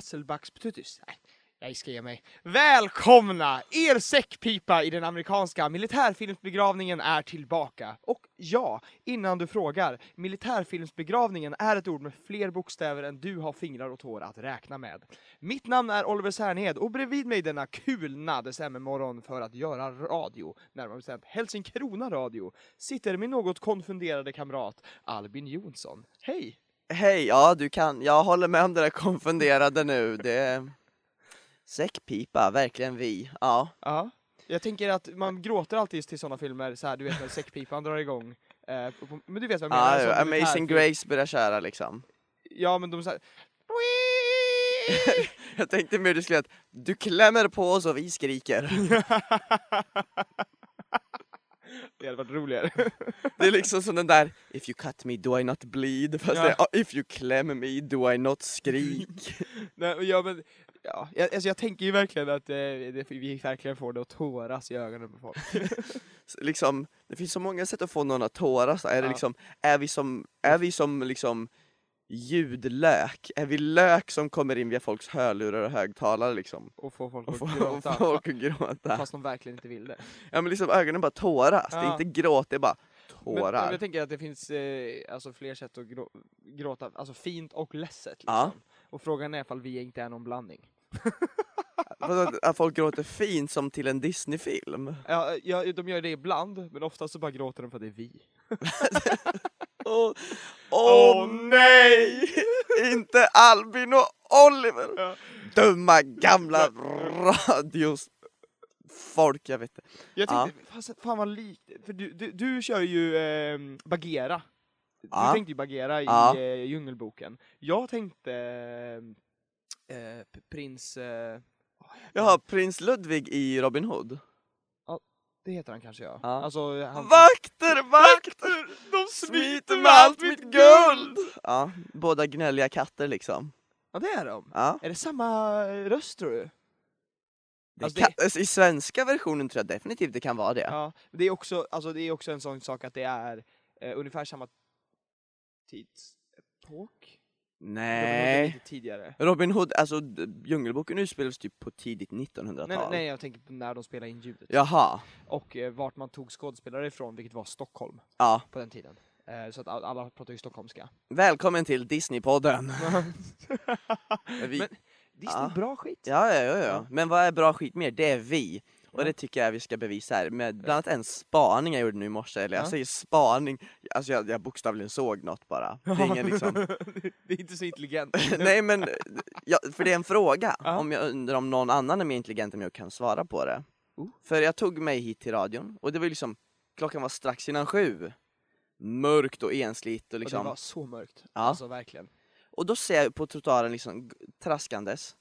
Hasselbacksptutus. Nej, jag ska ge mig. Välkomna! Er säckpipa i den amerikanska militärfilmsbegravningen är tillbaka. Och ja, innan du frågar, militärfilmsbegravningen är ett ord med fler bokstäver än du har fingrar och tår att räkna med. Mitt namn är Oliver Särnhed och bredvid mig denna kulna decembermorgon för att göra radio, närmare bestämt Helsingkrona radio, sitter min något konfunderade kamrat Albin Jonsson. Hej! Hej, ja du kan, jag håller med om det där konfunderade nu. Det säckpipa, verkligen vi. Ja. Ja. Jag tänker att man gråter alltid till sådana filmer, så här, du vet när säckpipan drar igång. Eh, men du vet vad jag menar? ja Amazing. Grace börjar köra liksom. Ja men de såhär... Jag tänkte mer du skulle att du klämmer på oss och vi skriker. det hade varit roligare. Det är liksom som den där If you cut me do I not bleed, fast Ja. det är "Oh, If you kläm me do I not skrik. Nej, men ja, men, ja, jag, alltså jag tänker ju verkligen att eh, det, vi verkligen får det att tåras i ögonen på folk. Liksom, det finns så många sätt att få någon att tåras. Är, det Ja. liksom, är vi som, är vi som liksom ljudlök? Är vi lök som kommer in via folks hörlurar och högtalare liksom? Och få folk Och att få, och gråta. få folk att gråta. Fast de verkligen inte vill det. Ja men liksom ögonen bara tåras, det är Ja. inte gråt, det är bara Men, tårar. men jag tänker att det finns eh, alltså fler sätt att grå, gråta, alltså fint och ledset. Liksom. Ja. Och frågan är ifall vi inte är någon blandning. Vadå, Att folk gråter fint som till en Disney-film. Ja, ja, de gör det ibland, men oftast så bara gråter de för att det är vi. Åh åh, nej! inte Albin och Oliver! Ja. Dumma gamla radios folk, jag vet inte. Jag Ja. tänkte, fast, fan vad likt, för du, du, du kör ju eh, Bagheera. Du Ja. tänkte ju Bagheera i Ja. eh, Djungelboken. Jag tänkte eh, eh, prins... Eh, Jaha, prins Ludvig i Robin Hood. Det heter han kanske ja. Ja. Alltså, han, Vakter, vakter! De Smiter med allt mitt guld! Ja, båda gnälliga katter liksom. Ja det är de. Ja. Är det samma röst tror du? Det Alltså, kan, alltså, I svenska versionen tror jag definitivt det kan vara det. Ja. Det är också, alltså, det är också en sån sak att det är eh, ungefär samma tidsepok. Nej. Tidigare. Robin Hood, alltså Djungelboken utspelas typ på tidigt 1900-tal. Nej, nej, jag tänker på när de spelade in ljudet. Jaha, Och eh, vart man tog skådespelare ifrån, vilket var Stockholm ja. på den tiden. Eh, så att all- alla pratar ju stockholmska. Välkommen till Disneypodden. Vi- Men Disney, Ja. bra skit. Ja, ja, ja, ja. Ja. Men vad är bra skit mer? Det är vi. Och det tycker jag vi ska bevisa här med bland annat en spaning jag gjorde nu i morse, eller jag Ja. säger spaning, alltså jag, jag bokstavligen såg något bara. Det är ingen liksom... det är inte så intelligent. Nej men, ja, för det är en fråga, om jag undrar om någon annan är mer intelligent än jag kan svara på det. Oh. För jag tog mig hit till radion, och det var liksom, klockan var strax innan sju. Mörkt och ensligt och Och det liksom. var så mörkt. Ja. Alltså verkligen. Och då ser jag på trottoaren liksom traskandes,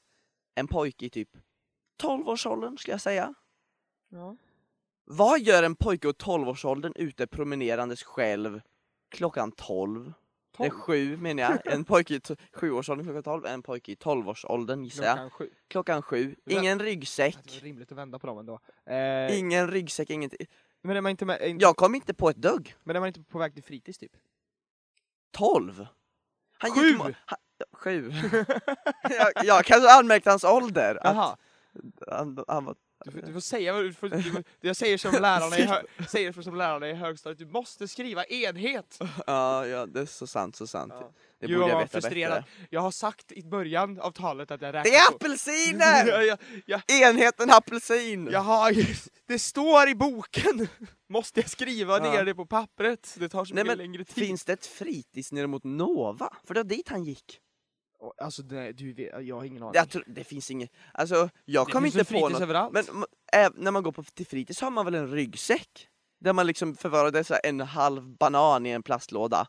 en pojke i typ 12-årsåldern skulle jag säga. Ja. Vad gör en pojke i 12-årsåldern ute promenerandes själv klockan 12? Det är sju menar jag. En pojke i sjuårsåldern klockan 12, en pojke i 12-årsåldern gissar jag. Klockan sju. Klockan sju. Ingen Det ryggsäck. var rimligt att vända på dem ändå. Eh, Ingen ryggsäck, ingenting. men, är man inte med, inte, Jag kom inte på ett dugg. men är man inte på väg till fritids typ? 12? Han Sju! må- han, sju. jag, jag kanske anmärkte hans ålder. Att Jaha, han, han var, du, får- du får säga vad du, får, du får, Jag säger som lärarna i, hö, säger som lärarna i högstadiet, du måste skriva enhet! ja, ja, det är så sant, så sant. Ja. Det borde jag var veta frustrerad. bättre. Jag har sagt i början av talet att jag räknar Det är apelsiner! ja, ja, ja, Enheten apelsin! Jaha, det står i boken! Måste jag skriva ner det på pappret? Det tar så Nej, mycket men längre tid. Finns det ett fritids nere mot Nova? För det var dit han gick. Alltså nej, du vet, jag har ingen aning. Jag tror, det finns inget, alltså jag det kom finns inte på något. överallt? Men när man går på, till fritids har man väl en ryggsäck? Där man liksom förvarade så en halv banan i en plastlåda.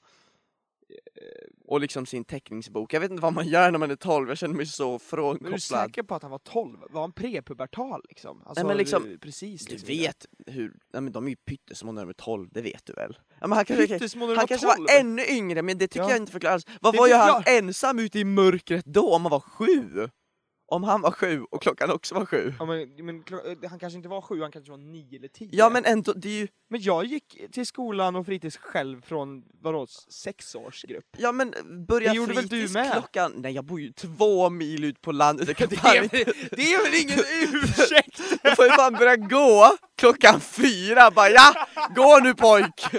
Och liksom sin teckningsbok. Jag vet inte vad man gör när man är 12, jag känner mig så Men är du frånkopplad. säker på att han var 12? Var han prepubertal liksom? Alltså, men liksom, eh, precis Du liksom. vet hur, nej men de är ju pyttesmå när de är 12, det vet du väl? Ja, men han kanske, han var kanske 12? var ännu yngre, men det tycker Ja. jag inte förklarar alls. Vad Det var ju han ensam ute i mörkret då om han var sju? Om han var sju och klockan också var sju. Ja, men, men, klo- han kanske inte var sju, han kanske var nio eller tio. Ja men ändå, det är ju, Men jag gick till skolan och fritids själv från, vadå, sexårsgrupp? ja men börja Det gjorde väl du fritids med? klockan, nej jag bor ju två mil ut på landet, jag kan Det fan inte, det är väl ingen ursäkt? jag får ju fan börja gå klockan fyra, bara ja, gå nu pojk!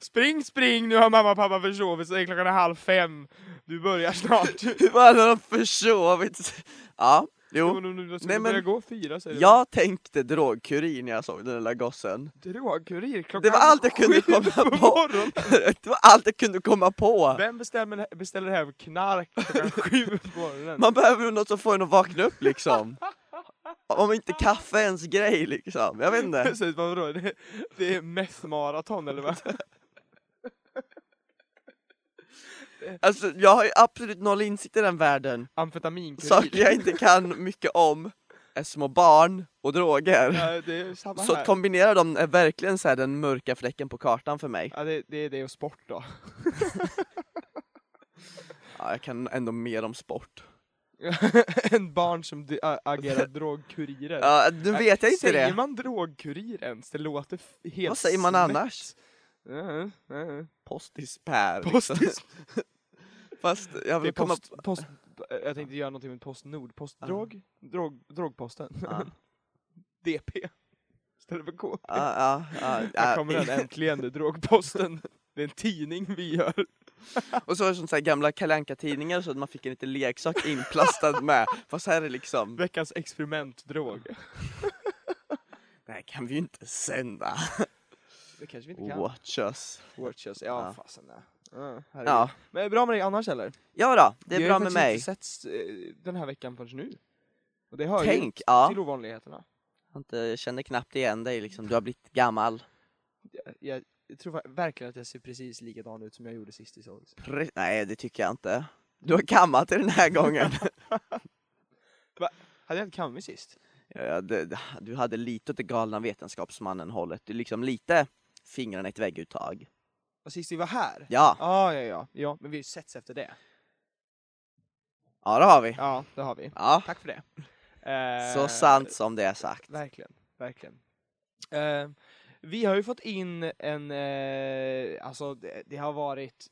Spring, spring, nu har mamma och pappa försovit sig, klockan är halv fem. Du börjar snart. Det de försovit sig? Ja, Jo, men ska Nej, men- gå fyra säger. Jag tänkte drogkurir när jag såg den lilla gossen. Drogkurir klockan Det var allt jag kunde komma på. morgonen. Det var allt jag kunde komma på. Vem bestämmer, beställer hem knark klockan sju på morgonen? Man behöver ju något som får en att vakna upp liksom. Om inte kaffe är ens grej liksom, jag vet inte. Så, vadå, det, det är meth-maraton eller vad? Alltså jag har ju absolut noll insikt i den världen. Amfetaminkurir. Saker jag inte kan mycket om är små barn och droger. Ja, det är samma Så här. att kombinera dem är verkligen så den mörka fläcken på kartan för mig. Ja, det, det är det och sport då. Ja, jag kan ändå mer om sport. en barn som agerar drogkurirer. Ja, nu vet jag inte Säger det. man drogkurir ens? Det låter helt Vad säger man snett. annars? Ja, ja. Postis-Per. Liksom. Postis. Fast jag Det vill komma... post, post, jag tänkte göra någonting med Postnord. Postdrog? Drog, drogposten. Ja, DP. Istället för K. ja, ja, ja, Här kommer den äntligen, det, drogposten. Det är en tidning vi gör. Och så var det som så här gamla kalanka tidningar så att man fick en liten leksak inplastad med. Fast här är liksom, Veckans experimentdrog. det här kan vi ju inte sända. Det kanske vi inte kan. Watch us. Watchers, ja, Ja. fasen ja. Ja, herregud. Ja. Men är det bra med dig annars eller? ja då, det är Vi har bra med mig. inte setts eh, den här veckan förrän nu. Och det hör Tänk, ju ja. till ovanligheterna. Jag inte- Jag känner knappt igen dig liksom, du har blivit gammal. Jag, jag, jag tror verkligen att jag ser precis likadan ut som jag gjorde sist i sågs. Nej, det tycker jag inte. Du har kammat dig den här gången. Hade jag inte kammat sist? ja, det, du hade lite åt det galna vetenskapsmannen hållet. Du liksom lite fingrarna i ett vägguttag. Och sist vi var här? Ja, Ja, ja, ja. Ja, men vi har ju setts efter det. ja det har vi. Ja, det har vi. Ja, Tack för det. Eh, så sant som det är sagt. Verkligen, verkligen. Eh, vi har ju fått in en, eh, alltså det, det har varit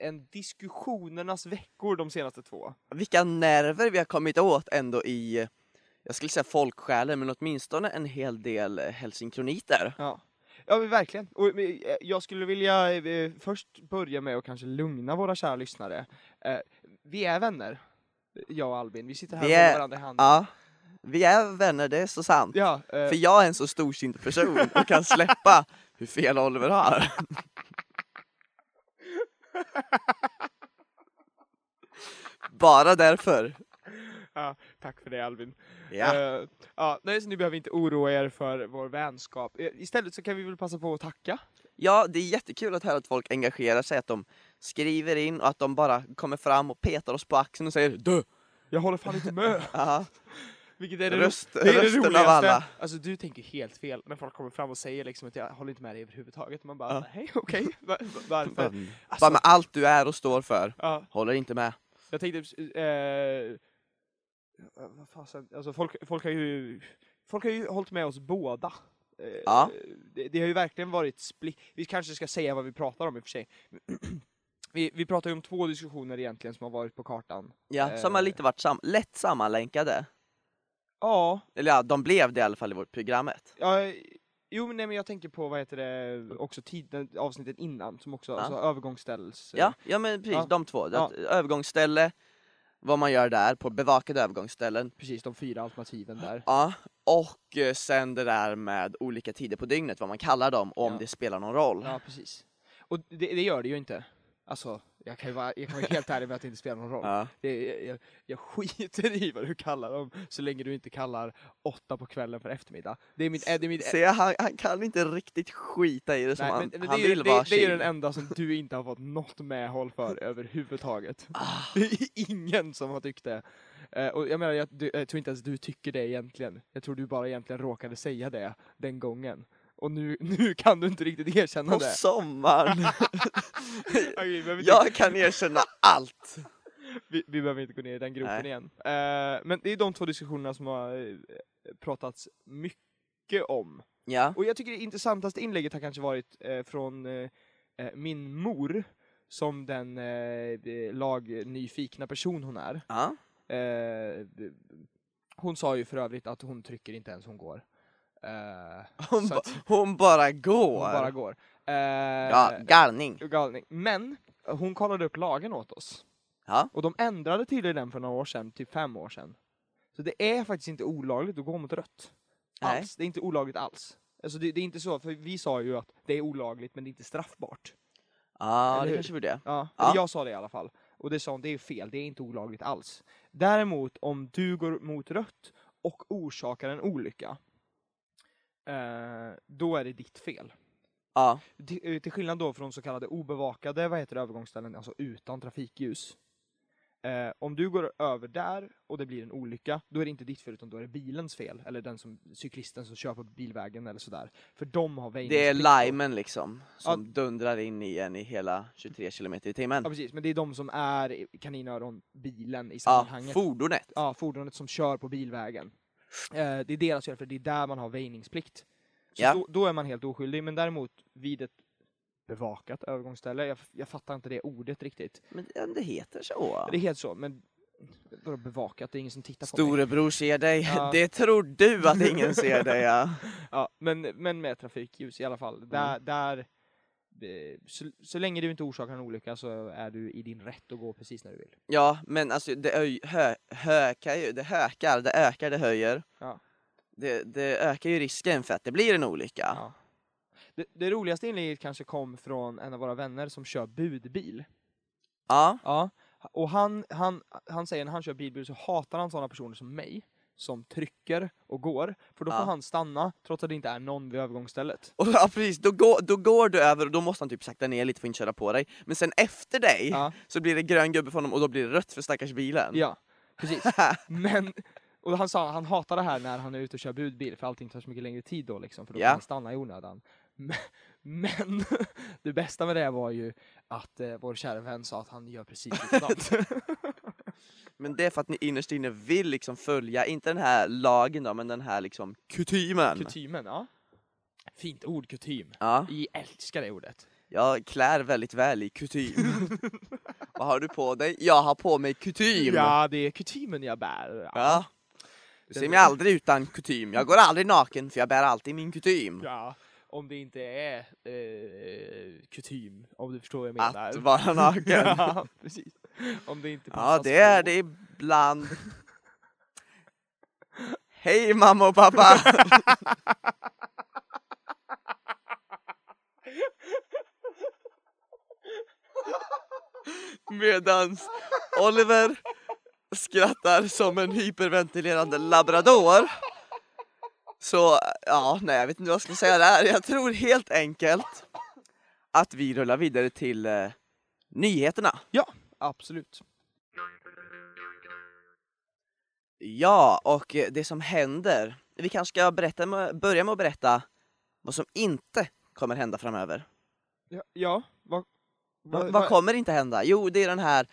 en diskussionernas veckor de senaste två. Vilka nerver vi har kommit åt ändå i, jag skulle säga folksjälen, men åtminstone en hel del eh, helsingkroniter. Ja, ja verkligen. Och, eh, jag skulle vilja eh, först börja med att kanske lugna våra kära lyssnare. Eh, vi är vänner, jag och Albin. Vi sitter här Vi håller är- varandra i handen. Ja, vi är vänner, det är så sant. Ja, eh, För jag är en så storsint person och kan släppa hur fel Oliver har. Bara därför. Ja, tack för det Albin. Ja. Eh, ja, nej, så ni behöver inte oroa er för vår vänskap. Eh, Istället så kan vi väl passa på att tacka. ja, det är jättekul att höra att folk engagerar sig, att de skriver in och att de bara kommer fram och petar oss på axeln och säger du. Jag håller fan inte med. Ja, Vilket är det, Röst- det, är det rösten av roligaste. alla. Alltså du tänker helt fel när folk kommer fram och säger liksom att jag håller inte med dig överhuvudtaget. Man bara, Ja. nej okej, Va- va- varför? bara Alltså, med allt du är och står för. ja, Håller inte med. jag tänkte, eh, vad fasen, alltså folk, folk har ju, folk har ju hållit med oss båda. Eh, Ja. Det, det har ju verkligen varit split, vi kanske ska säga vad vi pratar om i och för sig. vi, vi pratar ju om två diskussioner egentligen som har varit på kartan. Ja, som har Eh. lite varit sam lätt sammanlänkade. Ja, Eller ja, de blev det i alla fall i vårt programmet. Ja, jo men nej, men jag tänker på vad heter det, också tiden, avsnittet innan som också, Ja. alltså övergångsställs... Ja, ja men precis, Ja. de två. Ja. Övergångsställe, vad man gör där på bevakade övergångsställen. Precis, de fyra alternativen där. Ja, och eh, sen det där med olika tider på dygnet, vad man kallar dem, och om Ja. det spelar någon roll. Ja, precis. Och det, det gör det ju inte. Alltså, jag kan ju vara, jag kan vara helt ärlig med att det inte spelar någon roll. Ja. Det, jag, jag skiter i vad du kallar dem, så länge du inte kallar åtta på kvällen för eftermiddag. Det är mitt... Det är Se, han, han kan inte riktigt skita i det som Nej, han, men, men han det, är, ju- vill det, vara det är den enda som du inte har fått något medhåll för överhuvudtaget. Ah. Det är ingen som har tyckt det. Eh, och jag menar, jag, du, jag tror inte ens du tycker det egentligen. Jag tror du bara egentligen råkade säga det den gången. Och nu, nu kan du inte riktigt erkänna På det. sommaren. Vi behöver inte- jag kan erkänna allt. vi, vi behöver inte gå ner i den gropen Nej. igen. Eh, men det är de två diskussionerna som har eh, pratats mycket om. Ja, Och jag tycker det intressantaste inlägget har kanske varit eh, från eh, min mor, som den eh, lagnyfikna person hon är. hon sa ju för övrigt att hon trycker inte ens hon går. Eh, Hon, ba, att hon bara går. hon bara går. Eh, Ja, galning. galning. Men hon kollade upp lagen åt oss. Ja. Och de ändrade tydligen den för några år sedan, typ fem år sedan. Så det är faktiskt inte olagligt att gå mot rött. Nej. Alls. Det är inte olagligt alls. Alltså det, det är inte så, för vi sa ju att det är olagligt men det är inte straffbart. Ja, Eller det kanske var det. Ja, eller jag sa det i alla fall. Och det sa hon, det är fel, det är inte olagligt alls. Däremot om du går mot rött och orsakar en olycka, eh, då är det ditt fel. Ja, Till, eh, till skillnad då från så kallade obevakade vad heter det, övergångsställen, alltså utan trafikljus. Eh, om du går över där och det blir en olycka, då är det inte ditt fel utan då är det bilens fel. Eller den som, cyklisten som kör på bilvägen eller sådär. För de har det är limen liksom, som dundrar in i en i hela 23 km i timmen. Ja precis, men det är de som är kaninöron-bilen i Ja, sammanhanget. fordonet. ja, fordonet som kör på bilvägen. Eh, det är deras fel, för det är där man har väjningsplikt. Så Ja. då, då är man helt oskyldig, men däremot vid ett bevakat övergångsställe, jag, jag fattar inte det ordet riktigt. Men det- heter så. Det är helt så, men vadå bevakat? Det är ingen som tittar på mig. Storebror ser dig. Ja. Det tror du att ingen ser dig ja. Ja, men, men med trafikljus i alla fall. Mm. Där, där eh, så, så länge du inte orsakar en olycka så är du i din rätt att gå precis när du vill. Ja, men alltså det öj, hö, hökar ju, det hökar, det ökar, det höjer. Ja. Det, det ökar ju risken för att det blir en olycka. Ja. Det, det roligaste inlägget kanske kom från en av våra vänner som kör budbil. Ja, Ja, och han, han, han säger när han kör bilbil så hatar han sådana personer som mig, som trycker och går, för då får Ja. han stanna trots att det inte är någon vid övergångsstället. och, ja precis, då går, då går du över och då måste han typ sakta ner lite för att inte köra på dig. Men sen efter dig Ja, så blir det grön gubbe för honom och då blir det rött för stackars bilen. ja precis. Men, och han sa han hatar det här när han är ute och kör budbil, för allting tar så mycket längre tid då liksom, för då Ja. kan han stanna i onödan. Men, men det bästa med det var ju att eh, vår kära vän sa att han gör precis likadant. Men det är för att ni innerst inne vill liksom följa, inte den här lagen då, men den här liksom kutymen. Kutymen, ja. Fint ord, kutym. Ja, Vi älskar det ordet. jag klär väldigt väl i kutym. Vad har du på dig? Jag har på mig kutym. Ja, det är kutymen jag bär. Ja. Du ser mig aldrig utan kutym. Jag går aldrig naken för jag bär alltid min kutym. Ja, om det inte är eh, kutym, om du förstår vad jag menar. Att vara naken. ja, precis. Om det inte Ja, det är det ibland. Hej mamma och pappa! Medans Oliver skrattar som en hyperventilerande labrador. Så, ja, nej jag vet inte vad jag ska säga där. Jag tror helt enkelt att vi rullar vidare till eh, nyheterna. Absolut. Ja, och det som händer. Vi kanske ska berätta börja med att berätta vad som inte kommer hända framöver. Ja, ja vad... Vad, vad kommer inte hända? Jo, det är den här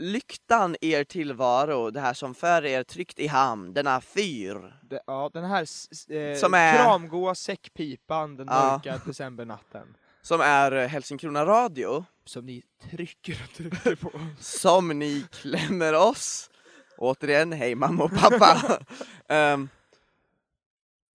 lyktan er tillvaro, det här som för er tryggt i hamn, denna fyr. det, ja, den här eh, Som är- kramgoa säckpipan den Ja. mörka decembernatten. Som är eh, Helsingkrona Radio, Som ni trycker och trycker på. som ni klämmer oss. Återigen, hej mamma och pappa. Ehm,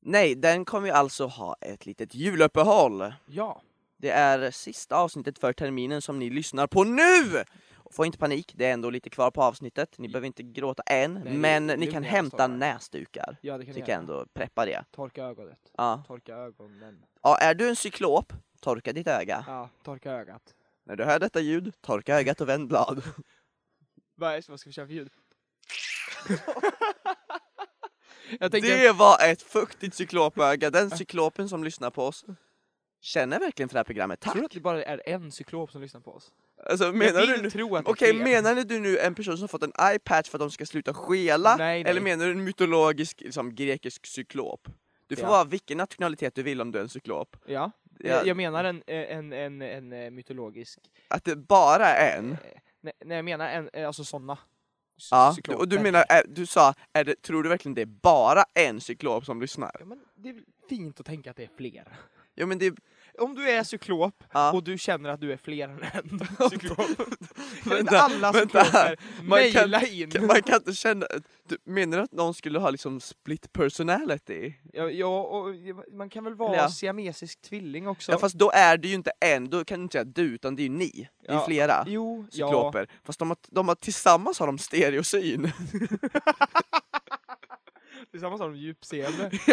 nej, den kommer ju alltså ha ett litet juluppehåll. Ja. Det är sista avsnittet för terminen som ni lyssnar på nu! Få inte panik, det är ändå lite kvar på avsnittet. Ni behöver inte gråta än, det- men det ni är kan hämta så. näsdukar. Ja, det kan ni Tycker jag göra. ändå, preppa det. Torka ögonet. Ja. Torka ögonen. ja, är du en cyklop, torka ditt öga. Ja, torka ögat. När du hör detta ljud, torka ögat och vänd blad. Vad, är, ska vi köra för ljud? tänker, Det var ett fuktigt cyklopöga, den cyklopen som lyssnar på oss känner verkligen för det här programmet, tack! tror du att det bara är en cyklop som lyssnar på oss? Alltså, menar jag du vill nu- tro att är Okej, fler. menar du nu en person som fått en iPatch för att de ska sluta skela? Nej, nej. Eller menar du en mytologisk, liksom, grekisk cyklop? Du får Ja. vara vilken nationalitet du vill om du är en cyklop. Ja, Ja. Jag, jag menar en, en, en, en, eh, mytologisk... Att det bara är en? eh, Nej, nej jag menar en, eh, alltså sådana. Ja, du- och du menar, är, du sa, är det, tror du verkligen det är bara en cyklop som lyssnar? Ja, men det är fint att tänka att det är fler. Jo men det, Om du är cyklop ja. och du känner att du är fler än en cyklop. Vänta, alla cykloper mejla in? Man kan inte känna, du, menar du att någon skulle ha liksom split personality? Ja, ja, och man kan väl vara Ja. siamesisk tvilling också? Ja fast då är det ju inte en, då kan du inte säga du utan det är ju ni, det är Ja, flera Jo, ja. cykloper. Fast de har, de har, tillsammans har de stereosyn. Är samma som djupseende.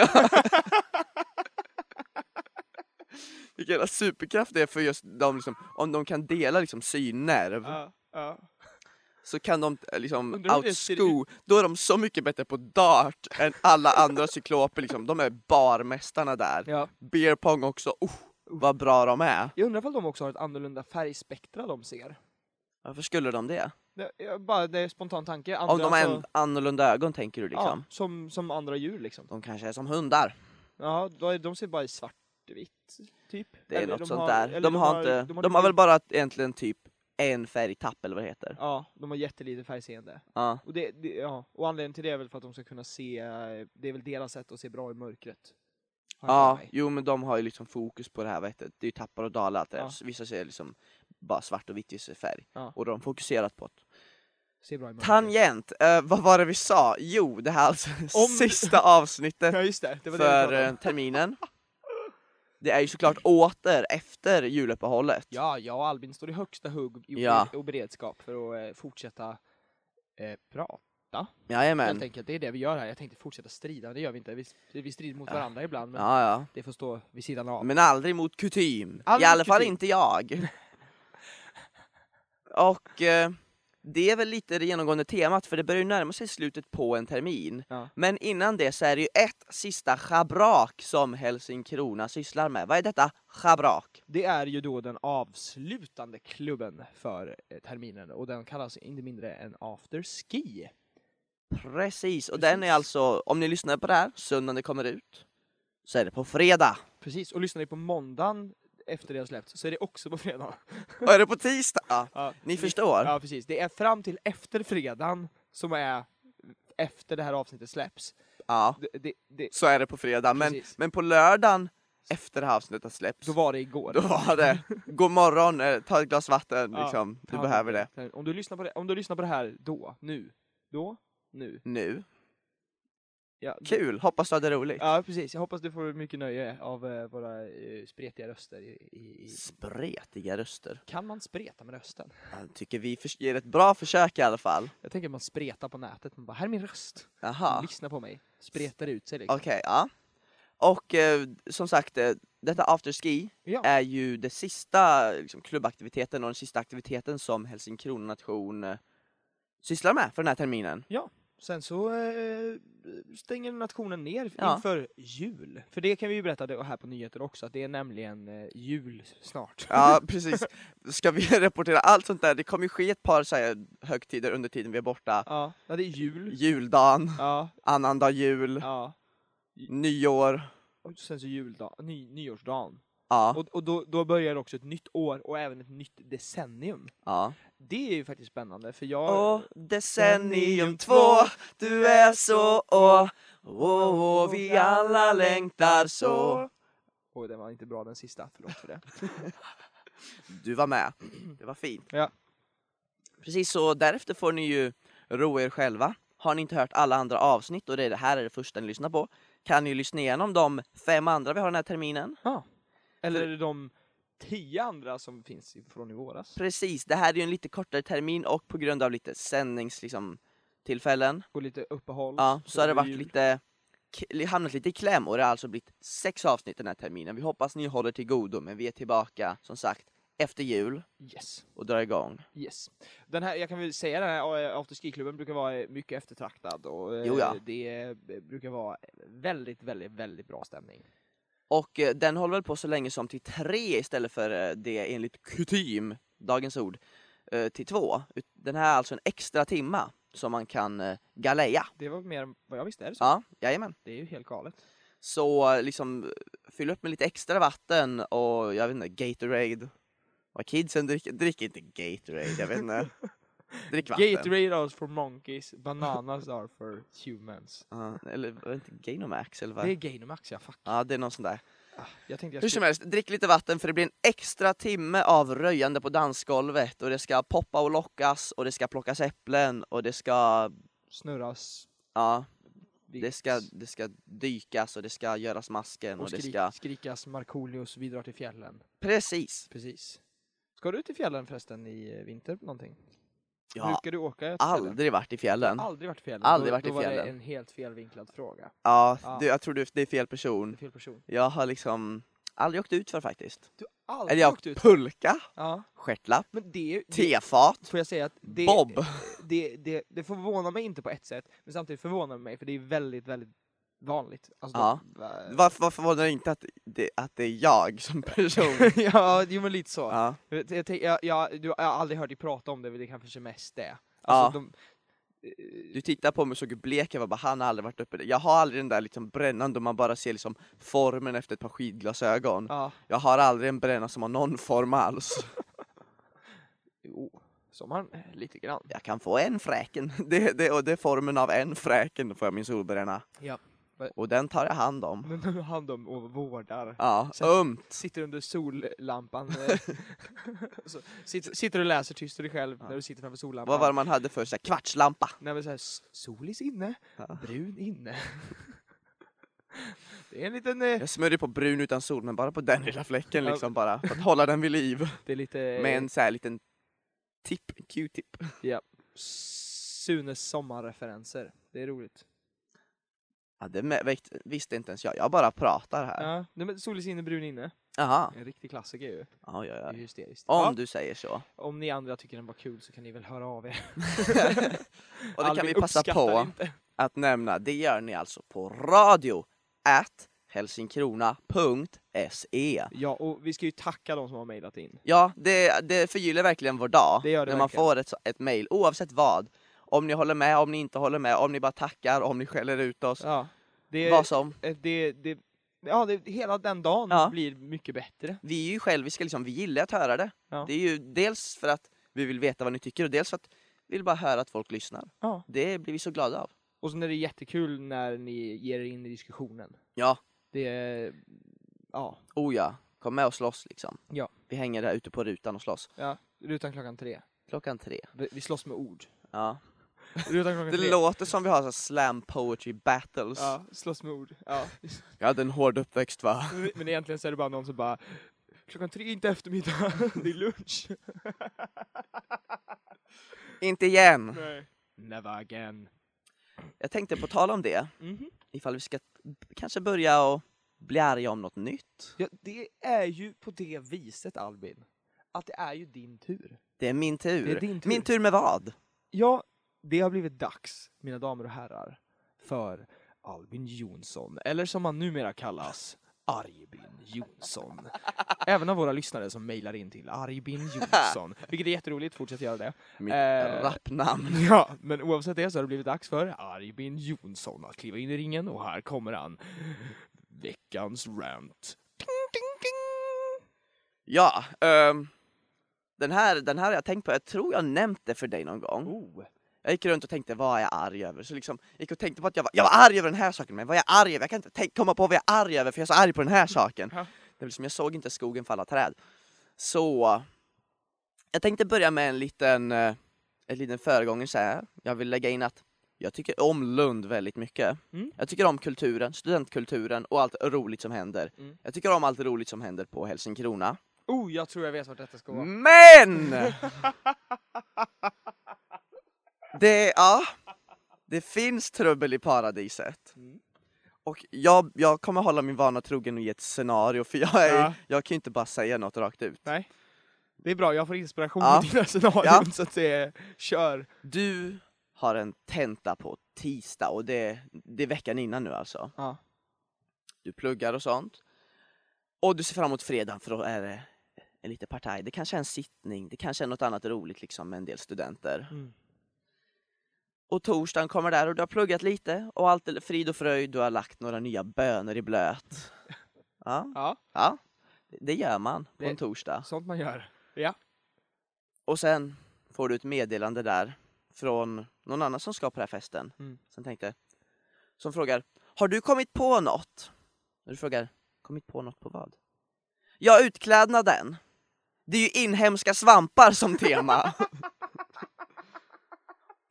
Vilken jävla superkraft det är för just de liksom, om de kan dela liksom synnerv Ja, ja. så kan de eh, liksom outsco, då är de så mycket bättre på dart än alla andra cykloper liksom. De är barmästarna där. ja. Beer pong också, oh, vad bra de är. Jag undrar om de också har ett annorlunda färgspektra de ser. Varför skulle de det? Det bara, det är spontan tanke. Om de har alltså- en annorlunda ögon tänker du liksom? Ja, som, som andra djur liksom. De kanske är som hundar. Ja, de ser bara i svartvitt, typ. Det är Eller något de sånt har- där. De har, inte, de har väl bara egentligen typ en färgtapp eller vad det heter. Ja, de har jättelite färgseende. Ja. Och, det, det, ja, och anledningen till det är väl för att de ska kunna se, det är väl deras sätt att se bra i mörkret. Har Ja, jo men de har ju liksom fokus på det här vet du. Det är ju tappar och dalar, att det Ja. vissa ser liksom bara svart och vitt, vissa färg. Ja. Och de har fokuserat på det. Se bra i mörkret. Tangent, eh, vad var det vi sa? Jo, det här är alltså Om- sista avsnittet Ja just det, det det för pratade eh, terminen. Det är ju såklart åter efter juluppehållet. Ja, jag och Albin står i högsta hugg i Ja. och beredskap för att eh, fortsätta eh, prata. Jajamän. Helt enkelt, det är det vi gör här. Jag tänkte fortsätta strida, men det gör vi inte. Vi, vi strider mot Ja. varandra ibland, men Ja, ja. det får stå vid sidan av. Men aldrig mot kutym. Aldrig I alla mot fall inte jag. Och eh, det är väl lite det genomgående temat för det börjar ju närma sig slutet på en termin. Ja. Men innan det så är det ju ett sista schabrak som Helsingkrona sysslar med. Vad är detta schabrak? Det är ju då den avslutande klubben för eh, terminen och den kallas inte mindre än After Ski. Precis, och Precis. den är alltså, om ni lyssnar på det här, söndagen det kommer ut, så är det på fredag. Precis, och lyssnar ni på måndagen efter det har släppts så är det också på fredag. Och är det på tisdag? Ja, ni förstår. Ja precis, det är fram till efter fredagen som är efter det här avsnittet släpps. Ja, Det, det, det, så är det på fredag. Men, men på lördagen, efter det här avsnittet har släppts, då var det igår. Då var det, god morgon, eh, ta ett glas vatten Ja, liksom, du behöver det. Om du, lyssnar på det. om du lyssnar på det här då, nu, då, nu. Nu. Ja, Kul, hoppas du hade roligt. Ja precis, jag hoppas du får mycket nöje av eh, våra eh, spretiga röster. I, i, i... Spretiga röster. Kan man spreta med rösten? Jag tycker vi ger ett bra försök i alla fall. Jag tänker att man spretar på nätet, man bara här är min röst. Jaha, Lyssna på mig. Spretar ut sig liksom. okej, ja. Och eh, som sagt, eh, detta afterski Ja. är ju det sista liksom, klubbaktiviteten och den sista aktiviteten som Helsingkrona nation eh, sysslar med för den här terminen. Sen så eh, stänger nationen ner Ja. inför jul. För det kan vi ju berätta det här på nyheter också, att det är nämligen eh, jul snart. Ja, precis. Ska vi rapportera allt sånt där? Det kommer ju ske ett par så här, högtider under tiden vi är borta. Ja, ja det är jul. Juldagen, Ja, annandag jul, ja. nyår. Och sen så juldag, ny, nyårsdagen. Ja, Och, och då, då börjar också ett nytt år och även ett nytt decennium. ja. Det är ju faktiskt spännande för jag... Och decennium två, du är så åh, åh, vi alla längtar så. Oj, den var inte bra den sista, förlåt för det. Du var med, det var fint. Ja. Precis så, därefter får ni ju roa er själva. Har ni inte hört alla andra avsnitt och det, är det här är det första ni lyssnar på, kan ni lyssna igenom de fem andra vi har den här terminen. Ja. Eller är det de tio andra som finns från i våras? Precis, det här är ju en lite kortare termin och på grund av lite sändnings liksom, tillfällen Och lite uppehåll. Ja, så har det varit lite, hamnat lite i kläm och det har alltså blivit sex avsnitt den här terminen. Vi hoppas ni håller till godo, men vi är tillbaka som sagt efter jul Yes. och drar igång. Yes. Den här, jag kan väl säga den här eh, afterski-klubben brukar vara eh, mycket eftertraktad och eh, Jo, ja. det brukar vara väldigt, väldigt, väldigt bra stämning. Och eh, den håller väl på så länge som till tre istället för eh, det enligt kutym, dagens ord, eh, till två. Den här är alltså en extra timma som man kan galeja. Det var mer vad jag visste, är det så? Ja, jajamän. Det är ju helt galet. Så liksom fyll upp med lite extra vatten och jag vet inte, Gatorade. Vad kidsen dricker, dricker inte Gatorade, jag vet inte. Drick vatten. Gatorade are for monkeys, bananas are for humans. Ja, eller var det inte Gainomax eller vad? Det är Gainomax ja, fuck. Ja, det är någon sån där. Ah, Jag jag Hur som helst, drick lite vatten för det blir en extra timme av röjande på dansgolvet och det ska poppa och lockas och det ska plockas äpplen och det ska, snurras. ja, det ska, det ska dykas och det ska göras masken och, och det skrik, ska... skrikas Markoolios, vi drar till fjällen. Precis! Precis. Ska du till fjällen förresten i eh, vinter någonting? Jag har Brukar du åka till fjällen? aldrig varit i fjällen. Aldrig varit i fjällen? Aldrig varit i då var det fjällen. en helt felvinklad fråga. Ja, Ja. Du, jag tror du, det är fel person. fel person. Jag har liksom aldrig åkt ut för faktiskt. Du har aldrig Eller jag åkt ut? pulka, Ja, stjärtlapp, men det, det tefat, får jag säga att det, bob. det, det, det förvånar mig inte på ett sätt, men samtidigt förvånar det mig för det är väldigt, väldigt vanligt. Alltså, Ja. de- Varför, varför var det inte att det, att det är jag som person? ja, jo men lite så. ja. Jag, jag, jag, du, har aldrig hört dig prata om det, men det kanske är mest det. Ja. Alltså, de, Du tittar på mig och såg hur blek jag var, bara, han har aldrig varit uppe där. Jag har aldrig den där liksom brännan då man bara ser liksom formen efter ett par skidglasögon. ja, Jag har aldrig en bränna som har någon form alls. jo, som man eh, lite grann. Jag kan få en fräken, det, det, och det är formen av en fräken, då får jag min solbränna. Ja. Och den tar jag hand om. Men de hand om och vårdar. Ja, Sen- ömt. Sitter under sollampan. så, sitter, sitter och läser tyst för dig själv Ja. när du sitter framför sollampan. Vad var det man hade för sig? Kvartslampa? Nej men såhär, solis inne, Ja. brun inne. det är en liten, eh, Jag smörjer på brun utan sol, men bara på den lilla fläcken Ja. liksom bara, för att hålla den vid liv. det är lite Med en så här liten tipp, q-tip. Sunes sommarreferenser. Det är roligt. Ja, det visste inte ens jag, jag bara pratar här. Ja, nej, men solis inne, brun inne. Jaha. En riktig klassiker ju. Ja, ja, ja. hysteriskt. Om Ja, du säger så. om ni andra tycker den var kul så kan ni väl höra av er. Och det kan vi passa på Inte. att nämna, det gör ni alltså på radio at helsingkrona.se Ja, och vi ska ju tacka de som har mejlat in. Ja, det, det förgyller verkligen vår dag Det gör det när man verkligen. får ett, ett mail, oavsett vad. Om ni håller med, om ni inte håller med, om ni bara tackar, om ni skäller ut oss, Ja, det, vad som. det, det, ja, det, hela den dagen Ja. blir mycket bättre. Vi är ju själviska, liksom, vi gillar att höra det. Ja. Det är ju dels för att vi vill veta vad ni tycker och dels för att vi vill bara höra att folk lyssnar. Ja. Det blir vi så glada av. Och sen är det jättekul när ni ger er in i diskussionen. Ja, Det är, ja, oh ja, kom med och slåss liksom. Ja. Vi hänger där ute på rutan och slåss. ja, rutan klockan tre. Klockan tre. Vi slåss med ord. Ja. Rutan klockan Det tre. låter som vi har så här slam poetry battles. Ja, slåss med ord. Ja. Jag hade en hård uppväxt va? Men egentligen så är det bara någon som bara Klockan tre är inte eftermiddag, det är lunch. Inte igen! Nej. Never again. Jag tänkte på tal om det, Mhm. ifall vi ska kanske börja och bli arga om något nytt. Ja, det är ju på det viset Albin, att det är ju din tur. Det är min tur. Det är din tur. Min tur med vad? Ja, det har blivit dags, mina damer och herrar, för Albin Jonsson, eller som han numera kallas, Arjbin Jonsson. Även av våra lyssnare som mejlar in till Arjbin Jonsson, vilket är jätteroligt, fortsätt göra det. Mitt Eh, rappnamn. Ja, men oavsett det så har det blivit dags för Arjbin Jonsson att kliva in i ringen och här kommer han. Veckans rant. Ding, ding, ding. Ja, ehm, den, här, den här har jag tänkt på, jag tror jag nämnt det för dig någon gång. Oh. Jag gick runt och tänkte, vad är jag arg över? Så liksom, jag gick och tänkte på att jag var, jag var arg över den här saken, men vad är jag arg över? Jag kan inte tänk, komma på vad jag är arg över, för jag är så arg på den här saken. Det var liksom, jag såg inte skogen falla träd. Så, jag tänkte börja med en liten, eh, en liten föregångare så här. Jag vill lägga in att jag tycker om Lund väldigt mycket. Mm. Jag tycker om kulturen, studentkulturen och allt roligt som händer. Mm. Jag tycker om allt roligt som händer på Helsingkrona. Oh, jag tror jag vet vart detta ska vara. Men! Det, ja, det finns trubbel i paradiset. Mm. Och jag, jag kommer hålla min vana trogen och ge ett scenario, för jag, är, Ja. jag kan ju inte bara säga något rakt ut. Nej. Det är bra, jag får inspiration Ja. av dina scenarion Ja. så att är, kör. Du har en tenta på tisdag och det, det är veckan innan nu alltså. Ja. Du pluggar och sånt. Och du ser fram emot fredagen för då är det en liten partaj. Det kanske är en sittning, det kanske är något annat roligt liksom med en del studenter. Mm. Och torsdagen kommer där och du har pluggat lite och allt är frid och fröjd, du har lagt några nya bönor i blöt. Ja, Ja, ja. det gör man på Det- en torsdag. sånt man gör. Ja. Och sen får du ett meddelande där från någon annan som ska på den här festen. Mm. Som tänkte, som frågar, har du kommit på något? Och du frågar, kommit på något på vad? Ja, utklädnaden. Det är ju inhemska svampar som tema.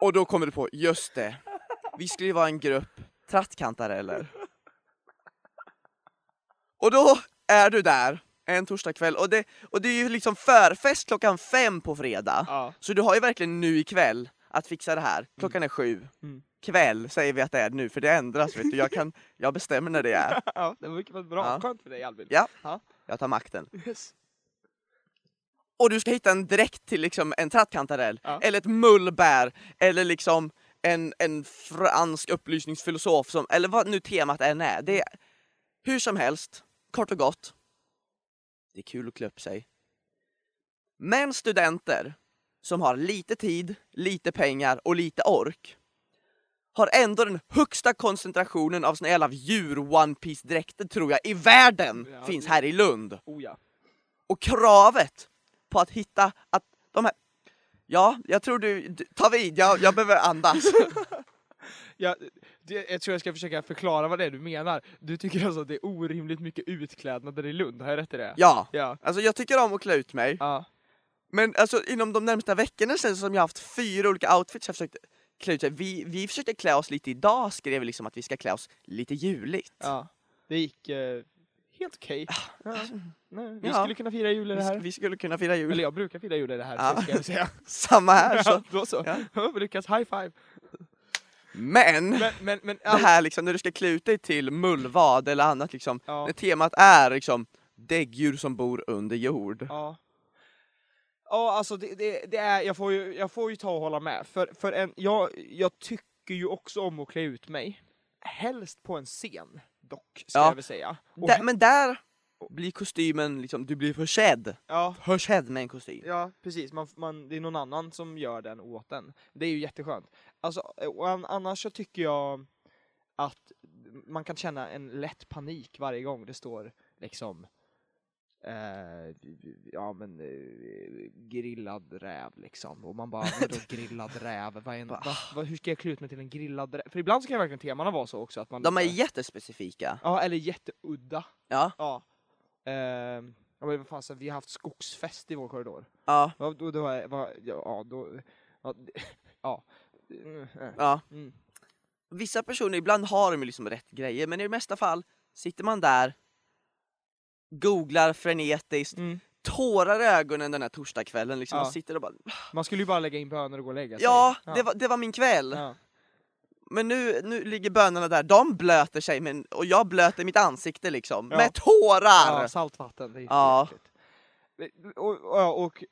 Och då kommer du på, just det, vi skulle ju vara en grupp trattkantareller. Och då är du där en torsdagkväll och det, och det är ju liksom förfest klockan fem på fredag. Ja. Så du har ju verkligen nu ikväll att fixa det här. Klockan är sju. Mm. Kväll säger vi att det är nu, för det ändras vet du. Jag, kan, jag bestämmer när det är. ja, det var bra. Ja. Skönt för dig Albin. Ja. Ja. Jag tar makten. Yes. Och du ska hitta en dräkt till liksom en trattkantarell, Ja. eller ett mullbär, eller liksom en, en fransk upplysningsfilosof, som, eller vad nu temat än är. Det är hur som helst, kort och gott. Det är kul att klä upp sig. Men studenter som har lite tid, lite pengar och lite ork har ändå den högsta koncentrationen av såna jävla djur One Piece dräkter tror jag i världen Ja, finns här i Lund. Oh ja. Och kravet på att hitta att de här... Ja, jag tror du... du ta vid, jag, jag behöver andas. Ja, det, jag tror jag ska försöka förklara vad det är du menar. Du tycker alltså att det är orimligt mycket utklädnader i Lund, har jag rätt i det? Ja, Ja. alltså jag tycker om att klä ut mig. Ja. Men alltså inom de närmsta veckorna sen som jag haft fyra olika outfits jag försökt klä ut mig. Vi, vi försökte klä oss lite idag, skrev vi liksom att vi ska klä oss lite juligt. ja. Det gick eh, helt okej. Ja. Nej, vi Ja. skulle kunna fira jul i det Vi, här. vi skulle kunna fira jul. Eller jag brukar fira jul i det här, Ja. ska jag säga. Samma här. Så. Ja, då så. Ja. Ja. lyckas, high five. Men, Men, men, men det här liksom när du ska klä ut dig till mullvad eller annat liksom. Ja. När temat är liksom däggdjur som bor under jord. Ja. Ja, alltså det, det, det är, jag får, ju, jag får ju ta och hålla med. För, för en, jag, jag tycker ju också om att klä ut mig. Helst på en scen, dock, ska Ja. jag väl säga. Där, men där blir kostymen liksom, du blir försedd. ja, Försedd med en kostym. ja, precis. Man, man, det är någon annan som gör den åt den. Det är ju jätteskönt. Alltså, an, annars så tycker jag att man kan känna en lätt panik varje gång det står liksom Eh, ja men eh, grillad räv liksom, och man bara vadå grillad räv? Vad är en, va, va, hur ska jag klä ut mig till en grillad räv? För ibland så kan verkligen temana vara så också att man De är lite- jättespecifika. Ja, eller jätteudda. Ja. Ja. Ehm, ja men vad fan, så vi har haft skogsfest i vår korridor. Ja. Ja, då, då, är- va, ja, då, ja, ja. Eh, ja. Mm. Vissa personer, ibland har de liksom rätt grejer, men i det mesta fall sitter man där, googlar frenetiskt, Mm. tårar i ögonen den här torsdagskvällen liksom, Ja. och sitter och bara Man skulle ju bara lägga in bönor och gå och lägga sig. Ja, Det, var, det var min kväll! ja. Men nu, nu ligger bönorna där, de blöter sig men, och jag blöter mitt ansikte liksom, Ja. med tårar! Ja, saltvatten, det är Ja. ja. och, och, och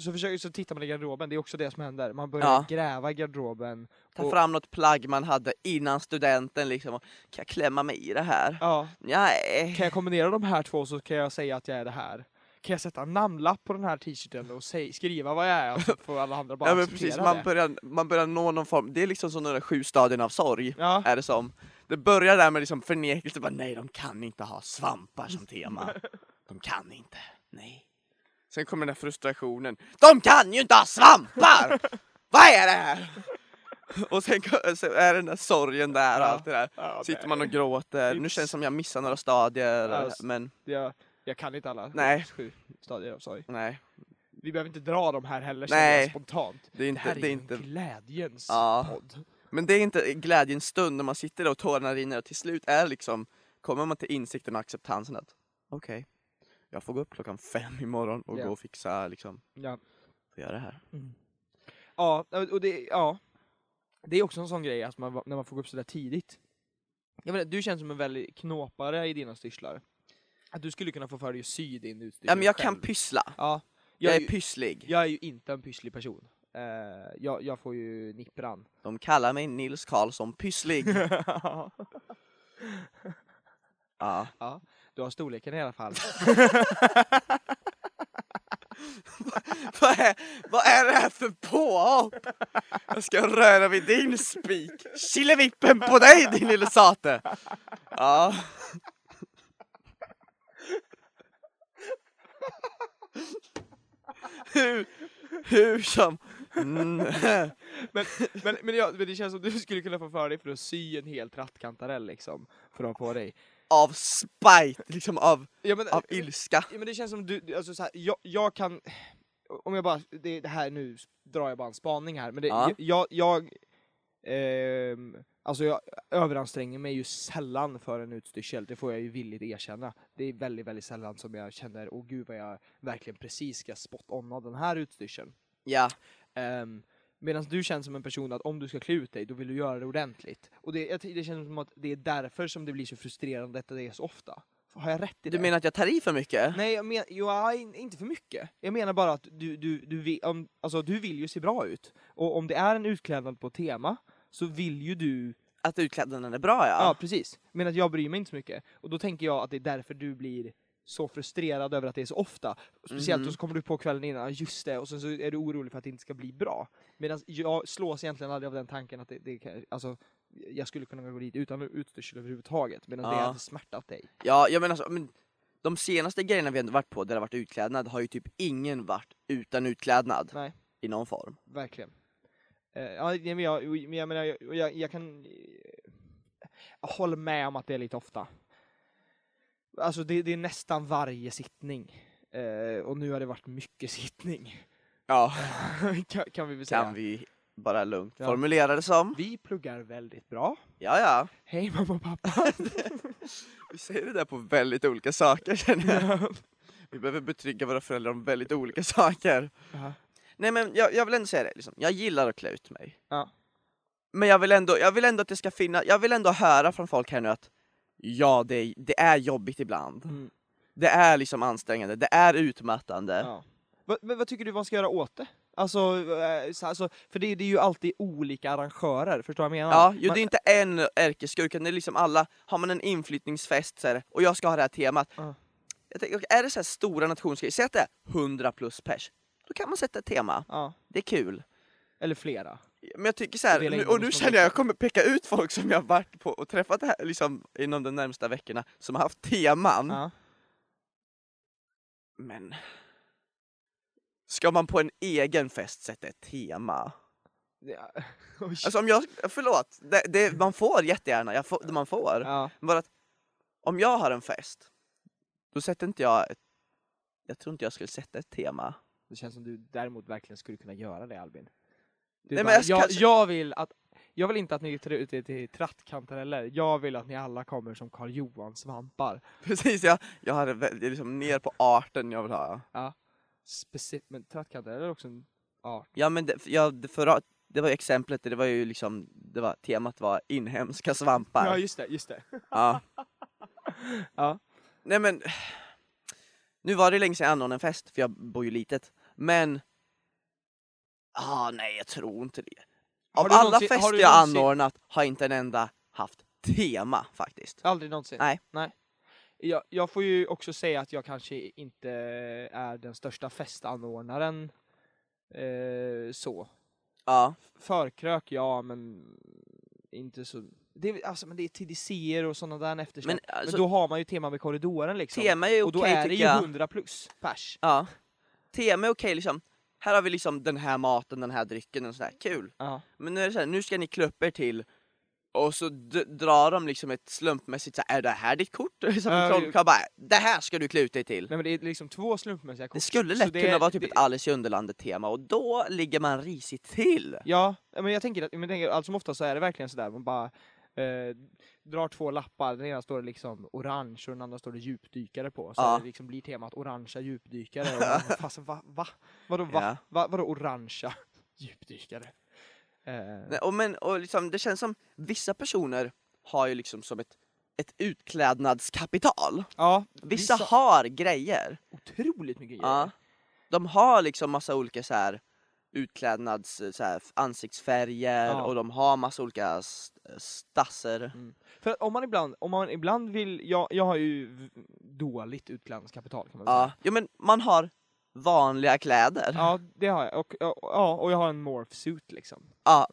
så, försöker, så tittar man i garderoben, det är också det som händer. Man börjar Ja. gräva i garderoben. Ta och- fram något plagg man hade innan studenten liksom, och, kan jag klämma mig i det här? Ja, Nej. kan jag kombinera de här två så kan jag säga att jag är det här. Kan jag sätta en namnlapp på den här t-shirten och säg, skriva vad jag är så får alla andra bara Ja men precis, man börjar, man börjar nå någon form, det är liksom som de där sju stadierna av sorg, Ja. är det som. Det börjar där med liksom förnekelse, bara, nej de kan inte ha svampar som tema. De kan inte, nej. Sen kommer den där frustrationen, de kan ju inte ha svampar! Vad är det här? Och sen så är den där sorgen där och allt det där. Ja, Sitter man och gråter, nu känns det som jag missar några stadier, Alltså. men jag, jag kan inte alla Nej. sju stadier av sorg. nej. Vi behöver inte dra de här heller Nej. spontant. Det är Det inte, här är, det är inte en glädjens Ja. podd. Men det är inte glädjens stund när man sitter där och tårarna rinner och till slut är liksom, kommer man till insikten och acceptansen att okej, jag får gå upp klockan fem imorgon och Ja. gå och fixa liksom, Ja. få göra det här. Ja, och det, ja. det är också en sån grej att man, när man får gå upp så där tidigt. Jag menar, du känns som en väldigt knåpare i dina styrslar. Att du skulle kunna få för dig att sy din utstyrsel Ja men jag själv. kan pyssla, Ja. jag Jag, är är, pysslig. jag är ju inte en pysslig person. Eh, jag, jag får ju nippran. De kallar mig Nils Karlsson Pysslig. ja. ja, du har storleken i alla fall. vad, är, vad är det här för påhopp? Jag ska röra vid din spik. Killevippen på dig din lille sate! Ja. hur, hur som, Mm. Men, men, men, ja, men det känns som du skulle kunna få för dig för att sy en hel trattkantarell liksom. För att ha på dig. Av spite, liksom av, Ja, men, av ilska. Ja, men det känns som du, alltså så här, jag, jag kan, om jag bara, det, det här nu drar jag bara en spaning här, men det, Ja. jag, jag, ehm, alltså jag överanstränger mig ju sällan för en utstyrsel, det får jag ju villigt erkänna. Det är väldigt, väldigt sällan som jag känner, åh gud vad jag verkligen precis ska spot-onna den här utstyrseln. Ja, Um, Medan du känns som en person att om du ska klä ut dig, då vill du göra det ordentligt. Och det, det känns som att det är därför som det blir så frustrerande att det är så ofta. Har jag rätt i du det? menar att jag tar i för mycket? Nej, jag men, jo, inte för mycket. Jag menar bara att du, du, du, vill, om, alltså, du vill ju se bra ut. Och om det är en utklädnad på tema, så vill ju du... Att utklädnaden är bra Ja, ja. precis. Men att jag bryr mig inte så mycket. Och då tänker jag att det är därför du blir så frustrerad över att det är så ofta. Speciellt och så kommer du på kvällen innan, "Ja, just det, och sen så är du orolig för att det inte ska bli bra. Medan jag slås egentligen aldrig av den tanken att det, det kan, alltså, jag skulle kunna gå dit utan utstyrsel överhuvudtaget, medan det Ja. hade smärtat dig. Ja, jag menar alltså, men de senaste grejerna vi ändå varit på där det har varit utklädnad har ju typ ingen varit utan utklädnad Nej. i någon form. Verkligen. Eh, ja, men jag, jag, menar, jag, jag, jag kan... eh, Jag håller med om att det är lite ofta. Alltså det, det är nästan varje sittning. Eh, och nu har det varit mycket sittning. Ja, kan, kan vi väl säga. kan vi bara lugnt Ja. formulera det som. Vi pluggar väldigt bra. Ja, ja. Hej mamma och pappa. Vi säger det där på väldigt olika saker känner jag. Vi behöver betrygga våra föräldrar om väldigt olika saker. Ja. Nej men jag, jag vill ändå säga det, liksom. jag gillar att klä ut mig. Ja. Men jag vill, ändå, jag vill ändå att det ska finnas, jag vill ändå höra från folk här nu att ja, det, är- det är jobbigt ibland. Mm, Det är liksom ansträngande, det är utmattande. ja. Vad, vad, vad tycker du man ska göra åt det? Alltså, eh, så, alltså för det, det är ju alltid olika arrangörer, förstår du vad jag menar? Ja, Man- det är inte en ärkeskurk, utan det är liksom alla, har man en inflyttningsfest så här, och jag ska ha det här temat. Jag tänker, är det så här stora nationsgrejer, säg att det är 100 plus pers, då kan man sätta ett tema. ja. Det är kul. Eller flera. Men jag tycker så här, nu, och nu känner jag jag kommer peka ut folk som jag varit på och träffat här, liksom, inom de närmsta veckorna, som har haft teman. Ja. Men... Ska man på en egen fest sätta ett tema? Ja. Alltså om jag, förlåt, det, det, man får jättegärna, jag får, man får. ja. Bara att om jag har en fest, då sätter inte jag ett, jag tror inte jag skulle sätta ett tema. Det känns som du däremot verkligen skulle kunna göra det Albin. Du Nej, men bara, jag ska- jag, jag vill att jag vill inte att ni tar ut er till trattkantareller, jag vill att ni alla kommer som Karl Johan svampar. Precis, jag, jag är liksom ner på arten jag vill ha. Speci- men trattkantareller är också en art. Ja men det, ja, det, förra, det var ju exemplet, det var ju liksom, det var, temat var inhemska svampar. Ja just det, just det. Ja. Ja. Nej men, nu var det länge sedan jag anordnade en fest, för jag bor ju litet. Men, ah nej jag tror inte det. Har Av alla någonsin- har fester du jag någonsin- anordnat har inte en enda haft tema faktiskt. Aldrig någonsin? Nej. Nej. Jag, jag får ju också säga att jag kanske inte är den största festanordnaren eh, så. Ja, Förkrök, ja men inte så. Det alltså, men det är TDCer och sådana där eftersläpp. men Men, alltså, då har man ju tema med korridoren liksom. tema är och då okej är det ju jag. 100 plus pers. Ja. Tema är okej liksom, här har vi liksom den här maten, den här drycken och sådär, kul. Ja. Men nu är det så här, nu ska ni klä upp er till och så drar de liksom ett slumpmässigt så här, är det här ditt kort? Som Ja, trollkarl bara, det här ska du klä ut dig till. Nej men det är liksom två slumpmässiga kort. Det skulle lätt det kunna vara typ det- ett Alice i Underlandet tema och då ligger man risigt till. Ja, men jag tänker att, men jag tänker, allt som ofta så är det verkligen sådär, man bara eh, drar två lappar, den ena står det liksom orange och den andra står det djupdykare på. Så Ja. det liksom blir temat orangea djupdykare. Och fast, va? va? Vadå va? Ja. va? Vadå orangea djupdykare? Eh, Och, men, och liksom, det känns som vissa personer har ju liksom som ett, ett utklädnadskapital. ja, Vissa, har grejer. otroligt mycket grejer. Ja. De har liksom massa olika så här utklädnads så här, ansiktsfärger Ja. och de har massa olika st- stasser. För att om man ibland, om man ibland vill, jag, jag har ju dåligt utklädnadskapital kan man Ja. säga. ja men man har vanliga kläder. Ja, Ja, det har jag. Och, och, ja, och jag har en morph suit liksom.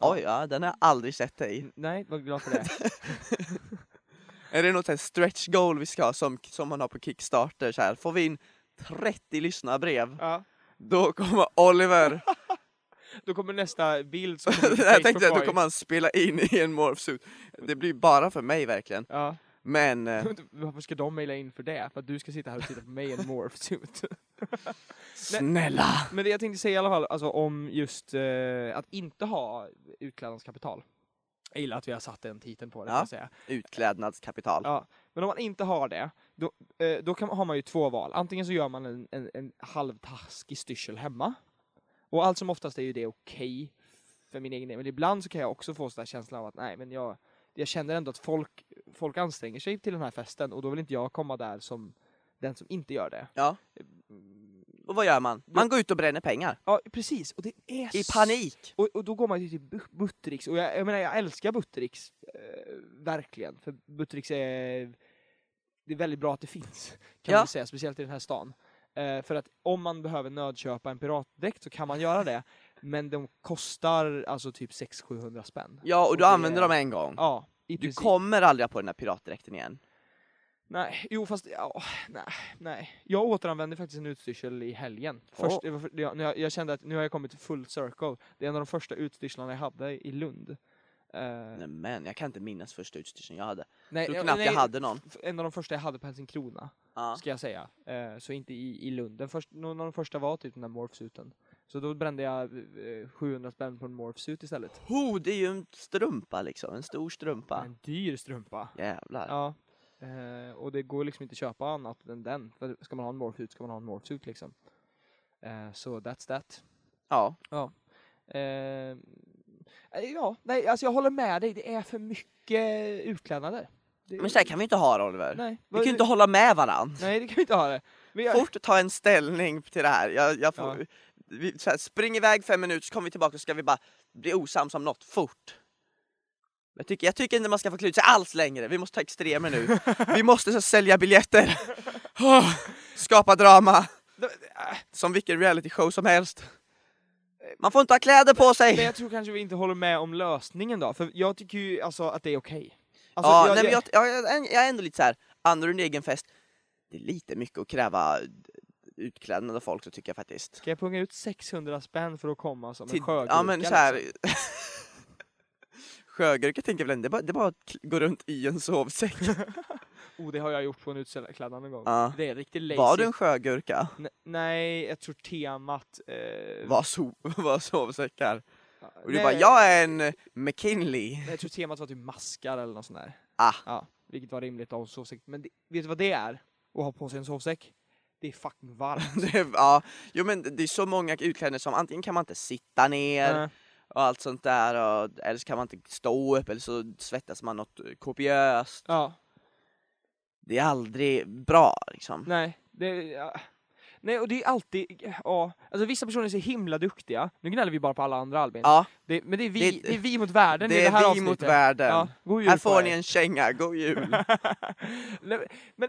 oj ja, den har jag aldrig sett dig. N- Nej, var glad för det. Är det något stretch goal vi ska ha som, som man har på Kickstarter så här. Får vi in 30 lyssnarbrev, ja. då kommer Oliver Då kommer nästa bild som jag tänkte att då kommer han spela in i en morphsuit. Det blir bara för mig verkligen. Ja. Men, eh, Varför ska de mejla in för det? För att du ska sitta här och titta på mig i en morphsuit. snälla! Men det jag tänkte säga i alla fall, alltså om just eh, att inte ha utklädnadskapital. Jag gillar att vi har satt den titeln på det, Ja. säga. Utklädnadskapital. Ja, men om man inte har det, då, eh, då kan, har man ju två val. Antingen så gör man en, en, en halvtaskig styrsel hemma. Och allt som oftast är ju det okej för min egen del. Men ibland så kan jag också få sådär känslan av att nej, men jag, jag känner ändå att folk, folk anstränger sig till den här festen och då vill inte jag komma där som den som inte gör det. Ja. Och vad gör man? Man går ut och bränner pengar. Ja, precis. Och det är I panik. Och, och då går man till Bu- Buttericks, och jag, jag menar jag älskar Buttericks, eh, verkligen. För Buttericks är, det är väldigt bra att det finns, kan Ja. man säga, speciellt i den här stan. Eh, för att om man behöver nödköpa en piratdräkt så kan man göra det, men de kostar alltså typ 600-700 spänn. Ja, och du använder är- dem en gång. Ja, i Du princip. kommer aldrig på den här piratdräkten igen. Nej, jo fast, ja, nej, nej. Jag återanvände faktiskt en utstyrsel i helgen. Först, för, jag, jag, jag kände att nu har jag kommit full circle. Det är en av de första utstyrslarna jag hade i Lund. Nej, men jag kan inte minnas första utstyrseln jag hade. nej, tror ja, knappt nej, jag hade någon. En av de första jag hade på Helsingkrona, Ja. ska jag säga. Eh, så inte i, i Lund. Den först, någon av de första var typ den där morphsuten. Så då brände jag eh, 700 spänn på en morphsuit istället. Oh, det är ju en strumpa liksom, en stor strumpa. En dyr strumpa. Jävlar. Ja. Eh, och det går liksom inte att köpa annat än den. För ska man ha en morphsuit ska man ha en morphsuit liksom. Eh, så that's that. Ja. Eh, eh, ja, nej, alltså jag håller med dig. Det är för mycket utklädnader. Det, Men så här kan vi inte ha det Oliver. Nej, Vi kan ju inte hålla med varann. nej, det kan vi inte ha det. Men jag, Fort ta en ställning till det här. Jag, jag får, Ja. vi, här, spring iväg fem minuter så kommer vi tillbaka och ska vi bara bli osams om något fort. Jag tycker, jag tycker inte man ska få klä sig alls längre. Vi måste ta extremer nu. vi måste så, sälja biljetter. Skapa drama. Som vilken reality show som helst. Man får inte ha kläder på Men sig. jag tror kanske vi inte håller med om lösningen då, för jag tycker ju alltså att det är okej. Alltså, ja, jag, nej, men jag, jag, jag, är ändå lite så här. anordnar du en egen fest, det är lite mycket att kräva utklädnad av folk så tycker jag faktiskt. Ska jag punga ut 600 spänn för att komma som Till- en sjögurka? ja men så här. liksom? Sjögurka tänker jag väl det är bara, det är bara att gå runt i en sovsäck. Oh, det har jag gjort på en utklädnad någon gång. Ja. Det är riktigt lazy. Var du en sjögurka? N- nej, jag tror temat... Eh, Var, so var sovsäckar? Och du nej, bara, jag är en McKinley. Jag tror temat var typ maskar eller något sånt där. Ah. Ja, vilket var rimligt ha en sovsäck. Men det, vet du vad det är? Att ha på sig en sovsäck? Det är fucking varmt. Det är, ja, jo men det är så många utklädnader som antingen kan man inte sitta ner Nej. och allt sånt där, och, eller så kan man inte stå upp, eller så svettas man något kopiöst. Ja, Det är aldrig bra liksom. nej. Det, ja. Nej, och det är alltid... Ja, alltså vissa personer är så himla duktiga. Nu gnäller vi bara på alla andra Albin. Ja, Det, men det är, vi, Det- det, är vi mot världen i det det här är vi avsnittet. mot världen. Ja, Här får ni en känga, god jul! Nej, men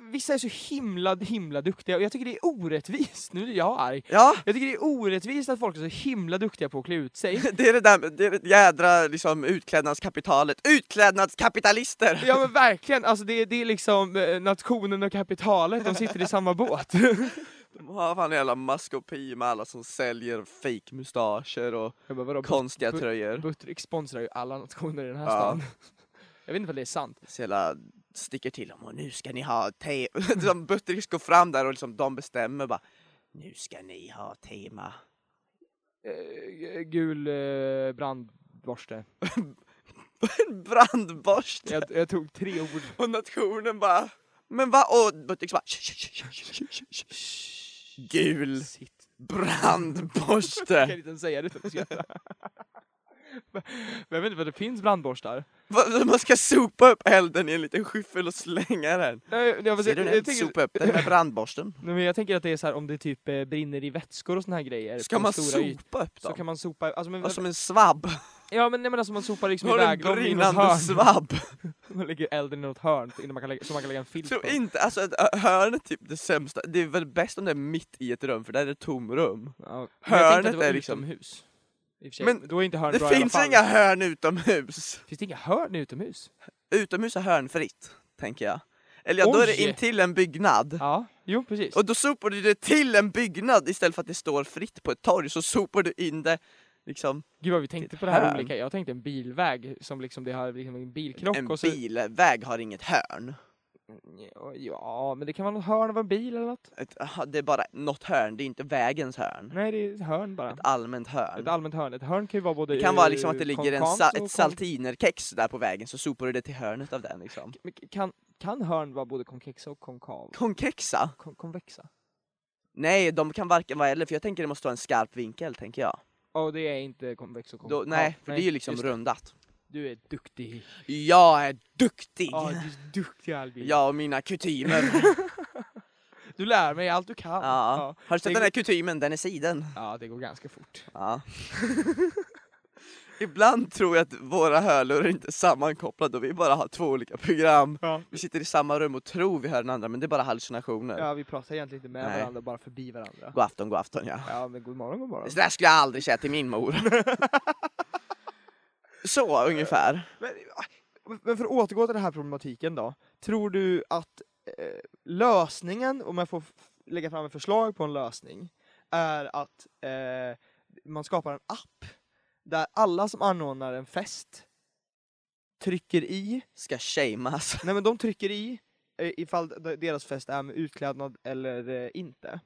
vissa är så himla, himla duktiga och jag tycker det är orättvist. Nu är jag arg. Ja, Jag tycker det är orättvist att folk är så himla duktiga på att klä ut sig. det är det där det är det jädra liksom, utklädnadskapitalet. Utklädnadskapitalister! Ja men verkligen, alltså det, det är liksom eh, nationen och kapitalet, de sitter i samma båt. De har fan en jävla maskopi med alla som säljer fake mustascher och bara, konstiga bu- tröjor. Buttrick sponsrar ju alla nationer i den här Ja. stan. Jag vet inte om det är sant. Så jävla sticker till dem och nu ska ni ha te... Som Buttericks går fram där och liksom de bestämmer bara Nu ska ni ha tema. Eh, gul eh, brandborste. Brandborste! Jag, jag tog tre ord. Och nationen bara Men vad? Och Buttericks bara. Gul Sitt. brandborste! Jag kan inte ens säga det utan att jag vet inte vad det finns brandborstar. Va- Man ska sopa upp elden i en liten skyffel och slänga den. Nej, jag, jag, Ser du den? Sopa upp den med brandborsten. nej, men jag tänker att det är så här om det typ eh, brinner i vätskor och såna här grejer. Ska man sopa upp Så dem? kan man sopa, alltså, men, Och som en svabb? ja men, nej, men alltså man sopar liksom Har iväg dem i något hörn. svabb? Man lägger elden i något hörn innan man kan lägga, så man kan lägga en filt Tror inte, alltså ett hörn är typ det sämsta. Det är väl bäst om det är mitt i ett rum för där är det tomrum. Ja, Hörnet är liksom- utomhus. Sig. Men då är inte hörn Det bra finns inga hörn utomhus. Finns det inga hörn utomhus? Utomhus är hörnfritt, tänker jag. Eller ja, då är det Oj! intill en byggnad. Ja, jo precis. Och då sopar du det till en byggnad istället för att det står fritt på ett torg så sopar du in det liksom Gud vad vi tänkte på det här hörn. olika. Jag tänkte en bilväg som liksom det har liksom en bilkrock en och så... bilväg har inget hörn. Ja, men det kan vara något hörn av en bil eller något. Ett, det är bara något hörn, det är inte vägens hörn. Nej, det är ett hörn bara. Ett allmänt hörn. Ett allmänt hörn. Ett hörn kan ju vara både Det kan vara liksom att det ligger en sa- ett saltinerkex där på vägen så sopar du det till hörnet av den liksom. Kan, kan hörn vara både konkexa och konkav? Konkexa? Kon konvexa? Nej, de kan varken vara eller för jag tänker det måste vara en skarp vinkel tänker jag. Och det är inte konvex och konkav? Då, nej, för det är ju liksom rundat. Du är duktig. Jag är duktig! Ja, du är duktig Albin. Jag och mina kutymer. Du lär mig allt du kan. Ja. Har du sett Det den här kutymen? Den är siden. Ja, det går ganska fort. Ja. Ibland tror jag att våra hörlurar inte är sammankopplade och vi bara har två olika program. Ja. Vi sitter i samma rum och tror vi hör den andra men det är bara hallucinationer. ja, vi pratar egentligen inte med Nej. varandra, bara förbi varandra. God afton, god afton ja. Ja, men god morgon, god morgon. Det där skulle jag aldrig säga till min mor. Så ungefär. Men, men för att återgå till den här problematiken då. Tror du att eh, lösningen, om jag får lägga fram ett förslag på en lösning, är att eh, man skapar en app där alla som anordnar en fest trycker i, Ska shameas. nej men de trycker i eh, ifall deras fest är med utklädnad eller eh, inte.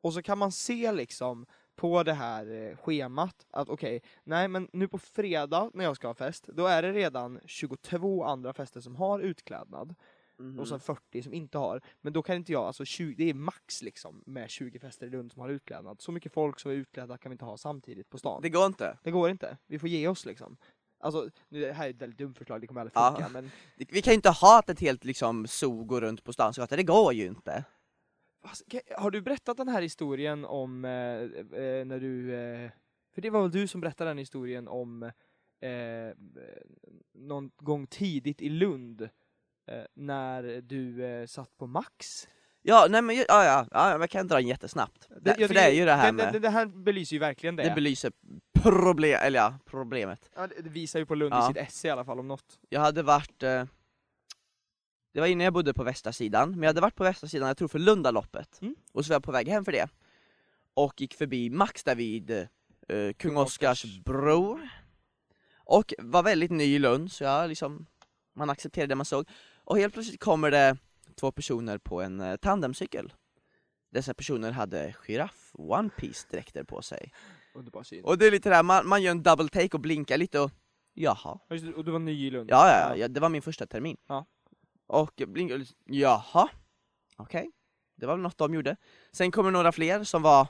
Och så kan man se liksom på det här eh, schemat att okej, nej men nu på fredag när jag ska ha fest, då är det redan 22 andra fester som har utklädnad Mhm. och sen 40 som inte har. Men då kan inte jag, alltså 20, det är max liksom med 20 fester i Lund som har utklädnad. Så mycket folk som är utklädda kan vi inte ha samtidigt på stan. Det går inte. Det går inte, vi får ge oss liksom. Alltså, nu, det här är ett väldigt dumt förslag, det kommer aldrig Ja. funka, men Vi kan ju inte ha att ett helt liksom zoo går runt på Stansgatan, det går ju inte. Ka- Har du berättat den här historien om eh, eh, när du, eh, för det var väl du som berättade den historien om eh, någon gång tidigt i Lund eh, när du eh, satt på Max? Ja, nej men ja, ja, ja, jag kan dra den jättesnabbt. Det, för det är ju det här med, det, det här belyser ju verkligen det. det belyser problem, eller ja, problemet. ja, det, det visar ju på Lund Ja. i sitt esse i alla fall om något. Jag hade varit, eh, det var innan jag bodde på västra sidan, men jag hade varit på västra sidan, jag tror för Lundaloppet. Mm. Och så var jag på väg hem för det. Och gick förbi Max där vid eh, Kung Oscars bro. Och var väldigt ny i Lund, så jag liksom, man accepterade det man såg. Och helt plötsligt kommer det två personer på en eh, tandemcykel. Dessa personer hade giraff One Piece dräkter på sig. Och det är lite det här, man, man gör en double take och blinkar lite och jaha. Och du var ny i Lund? Ja, ja, ja, det var min första termin. Ja. Och blinkade lite, jaha, okej. Det var väl något de gjorde. Sen kommer några fler som var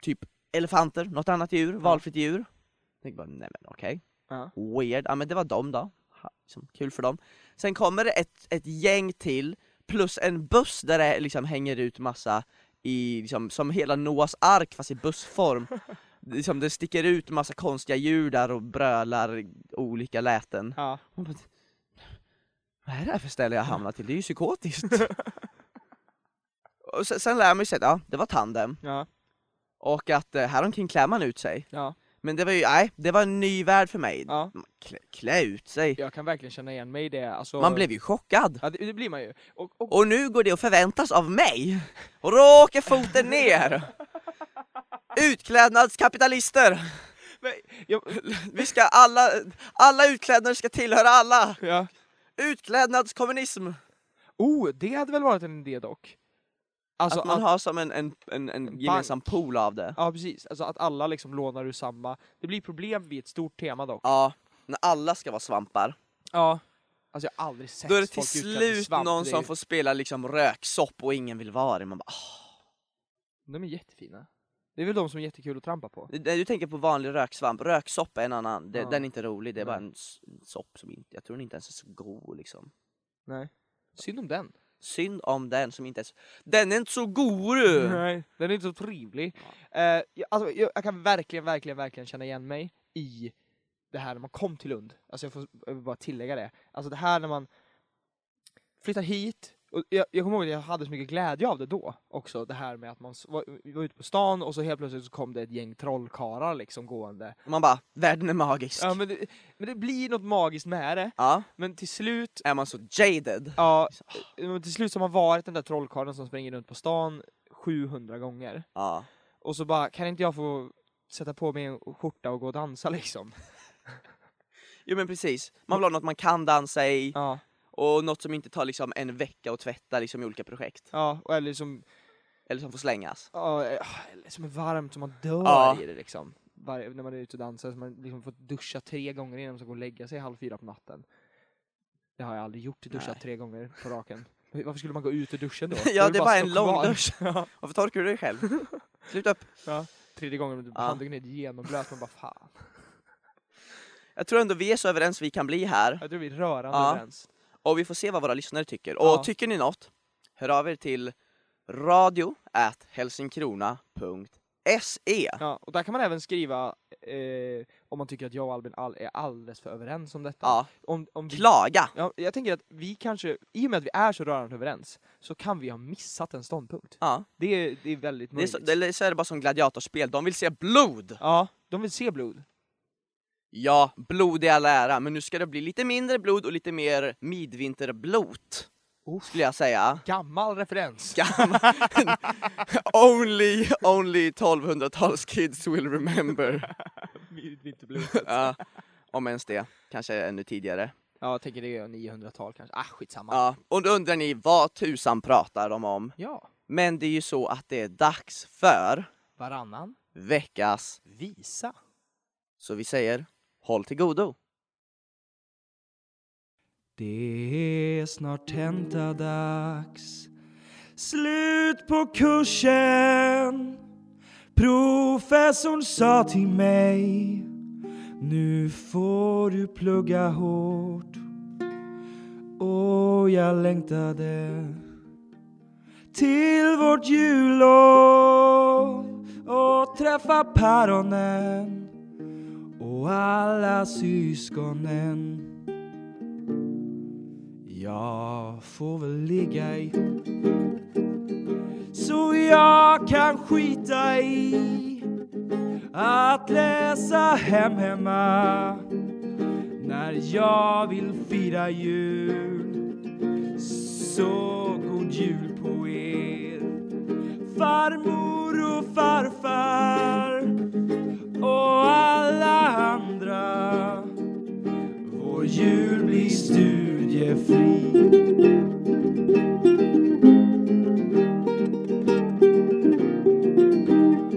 typ elefanter, något annat djur, valfritt djur. Jag tänkte bara, nej men okej. Ja. Weird, ja men det var dem då. Ha, liksom, kul för dem. Sen kommer det ett, ett gäng till, plus en buss där det liksom hänger ut massa i, liksom, som hela Noahs ark fast i bussform. liksom, det sticker ut massa konstiga djur där och brölar olika läten. Ja. Hon bara, Vad är det här för ställe jag hamnat till? Det är ju psykotiskt. och sen, sen lär man sig att ja, det var tandem. Ja. Och att eh, här omkring klär man ut sig. Ja. Men det var ju, nej, det var en ny värld för mig. ja. Klä, klä ut sig. Jag kan verkligen känna igen mig i det. Alltså, Man blev ju chockad. Ja, det, det blir man ju. Och, och, Och nu går det att förväntas av mig. Och då åker foten ner. Utklädnadskapitalister. men, jag, Vi ska alla, alla utklädnader ska tillhöra alla. ja. Utklädnadskommunism. Oh, det hade väl varit en idé dock? Alltså att man att- har som en, en, en, en gemensam pool av det. Ja precis, alltså att alla liksom lånar ur samma. Det blir problem vid ett stort tema dock. Ja, när alla ska vara svampar. Ja. Alltså jag har aldrig sett Då är det till folk slut svamp. någon som ju- får spela liksom röksopp och ingen vill vara det. Man bara, "Ah." De är jättefina. Det är väl de som är jättekul att trampa på. Det- Du tänker på vanlig röksvamp, röksopp är en annan, det, Ja. den är inte rolig, det är bara Nej. en s- en sopp som inte, jag tror den inte ens är så god liksom. Nej. Synd om den. Synd om den som inte är så, den är inte så god du! Nej, den är inte så trevlig. Eh, jag, alltså, jag, jag kan verkligen, verkligen, verkligen känna igen mig i det här när man kom till Lund. Alltså jag får jag bara tillägga det. Alltså det här när man flyttar hit Och jag, jag kommer ihåg att jag hade så mycket glädje av det då också, det här med att man var, var ute på stan och så helt plötsligt så kom det ett gäng trollkarlar liksom gående. Man bara, världen är magisk. Ja men det, men det blir något magiskt med det, Ja. men till slut, Är man så jaded. ja, men till slut så har man varit den där trollkarlen som springer runt på stan 700 gånger. Ja. Och så bara, kan inte jag få sätta på mig en skjorta och gå och dansa liksom? Jo men precis, man vill ha något man kan dansa i, Ja, och något som inte tar liksom en vecka att tvätta liksom i olika projekt. ja, och eller som, Eller som får slängas. ja, eller som är varmt som man dör Ja. i det liksom. Varje, när man är ute och dansar, så man liksom får duscha tre gånger innan man ska gå och lägga sig halv fyra på natten. Det har jag aldrig gjort, duschat Nej. tre gånger på raken. Varför skulle man gå ut ur duschen då? Ja, det är bara en lång dusch. Ja. Varför torkar du dig själv? Sluta upp. Tredje gången med Ja. handduken är genomblöt, man bara fan. Jag tror ändå vi är så överens vi kan bli här. Jag tror vi är rörande Ja. överens. Och vi får se vad våra lyssnare tycker. Ja. Och tycker ni något, hör av er till radio at helsingkrona.se. Ja, och där kan man även skriva eh, om man tycker att jag och Albin all är alldeles för överens om detta. Ja, Om, om vi, klaga! ja, jag tänker att vi kanske, i och med att vi är så rörande överens, så kan vi ha missat en ståndpunkt. Ja. Det är, det är väldigt Det är möjligt. så, det är, så är det bara som gladiatorspel, de vill se blod! Ja, de vill se blod. Ja, blod i all ära, men nu ska det bli lite mindre blod och lite mer midvinterblot. Skulle jag säga. Gammal referens. Gammal. only, only 1200-tals kids will remember. Vinterblod. Ja, om ens det, kanske ännu tidigare. Ja, jag tänker det är 900-tal kanske. Ah, skitsamma. Ja, och då undrar ni vad tusan pratar de om? ja. Men det är ju så att det är dags för Varannan veckas, visa. så vi säger håll till godo. Det är snart tentadags Slut på kursen. Professorn sa till mig Nu får du plugga hårt. Och jag längtade till vårt jullov och träffa päronen och alla syskonen jag får väl ligga i så jag kan skita i att läsa hem hemma när jag vill fira jul. Så god jul på er farmor och farfar och alla Vår jul blir studiefri.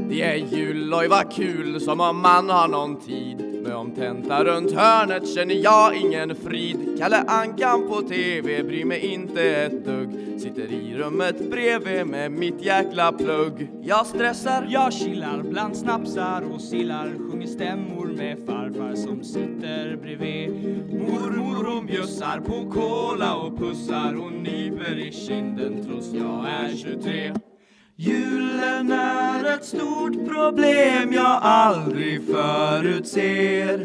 Det är jul, oj vad kul, som om man har någon tid. Men om tenta runt hörnet känner jag ingen frid. Kalle Ankan på TV bryr mig inte ett dugg. Sitter i rummet bredvid med mitt jäkla plugg. Jag stressar, Jag chillar bland snapsar och sillar Sjunger stämmor med farfar som sitter bredvid. Mormor hon bjussar på kola och pussar. Och nyper i kinden trots jag är 23 Julen är ett stort problem jag aldrig förutser.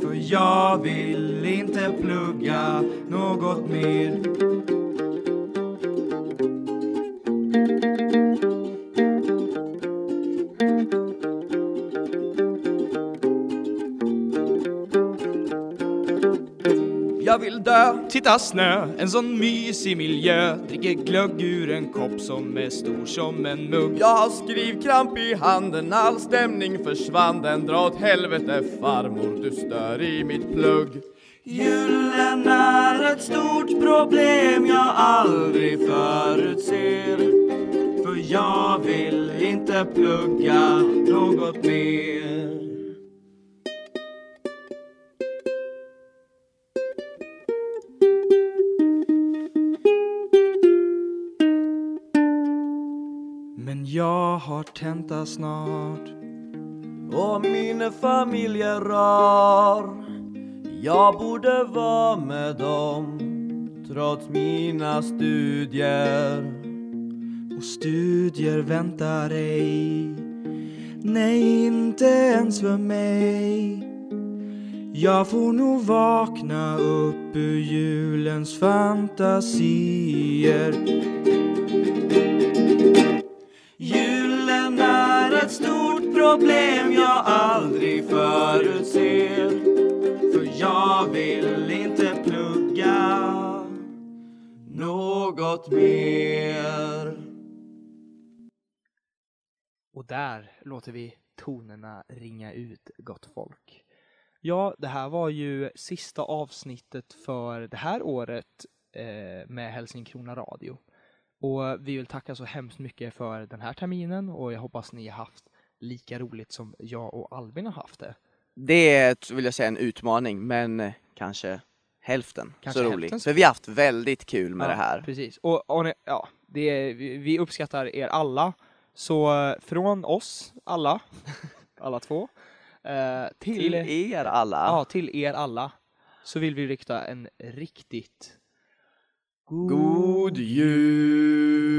För jag vill inte plugga något mer. Vill dö. Titta snö, en sån mysig miljö Dricker glögg ur en kopp som är stor som en mugg Jag har skrivkramp i handen, all stämning försvann. Den drar åt helvete farmor, du stör i mitt plugg. Julen är ett stort problem jag aldrig förutser För jag vill inte plugga något mer Men jag har tenta snart. Och min familj är rar. Jag borde vara med dem Trots mina studier. Och studier väntar ej. Nej, inte ens för mig. Jag får nog vakna upp upp ur julens fantasier problem jag aldrig förutser För jag vill inte plugga något mer Och där låter vi tonerna ringa ut, gott folk. Ja, det här var ju sista avsnittet för det här året eh, med Helsingkrona Radio. Och vi vill tacka så hemskt mycket för den här terminen och jag hoppas ni har haft lika roligt som jag och Albin har haft det. Det är, vill jag säga, en utmaning, men eh, kanske hälften Kanske så roligt. För vi har haft väldigt kul med Ja, det här. Precis. Och, och ja, det vi, uppskattar er alla. Så eh, från oss alla, alla två, eh, till, Till er alla. ja, till er alla, så vill vi rikta en riktigt God jul!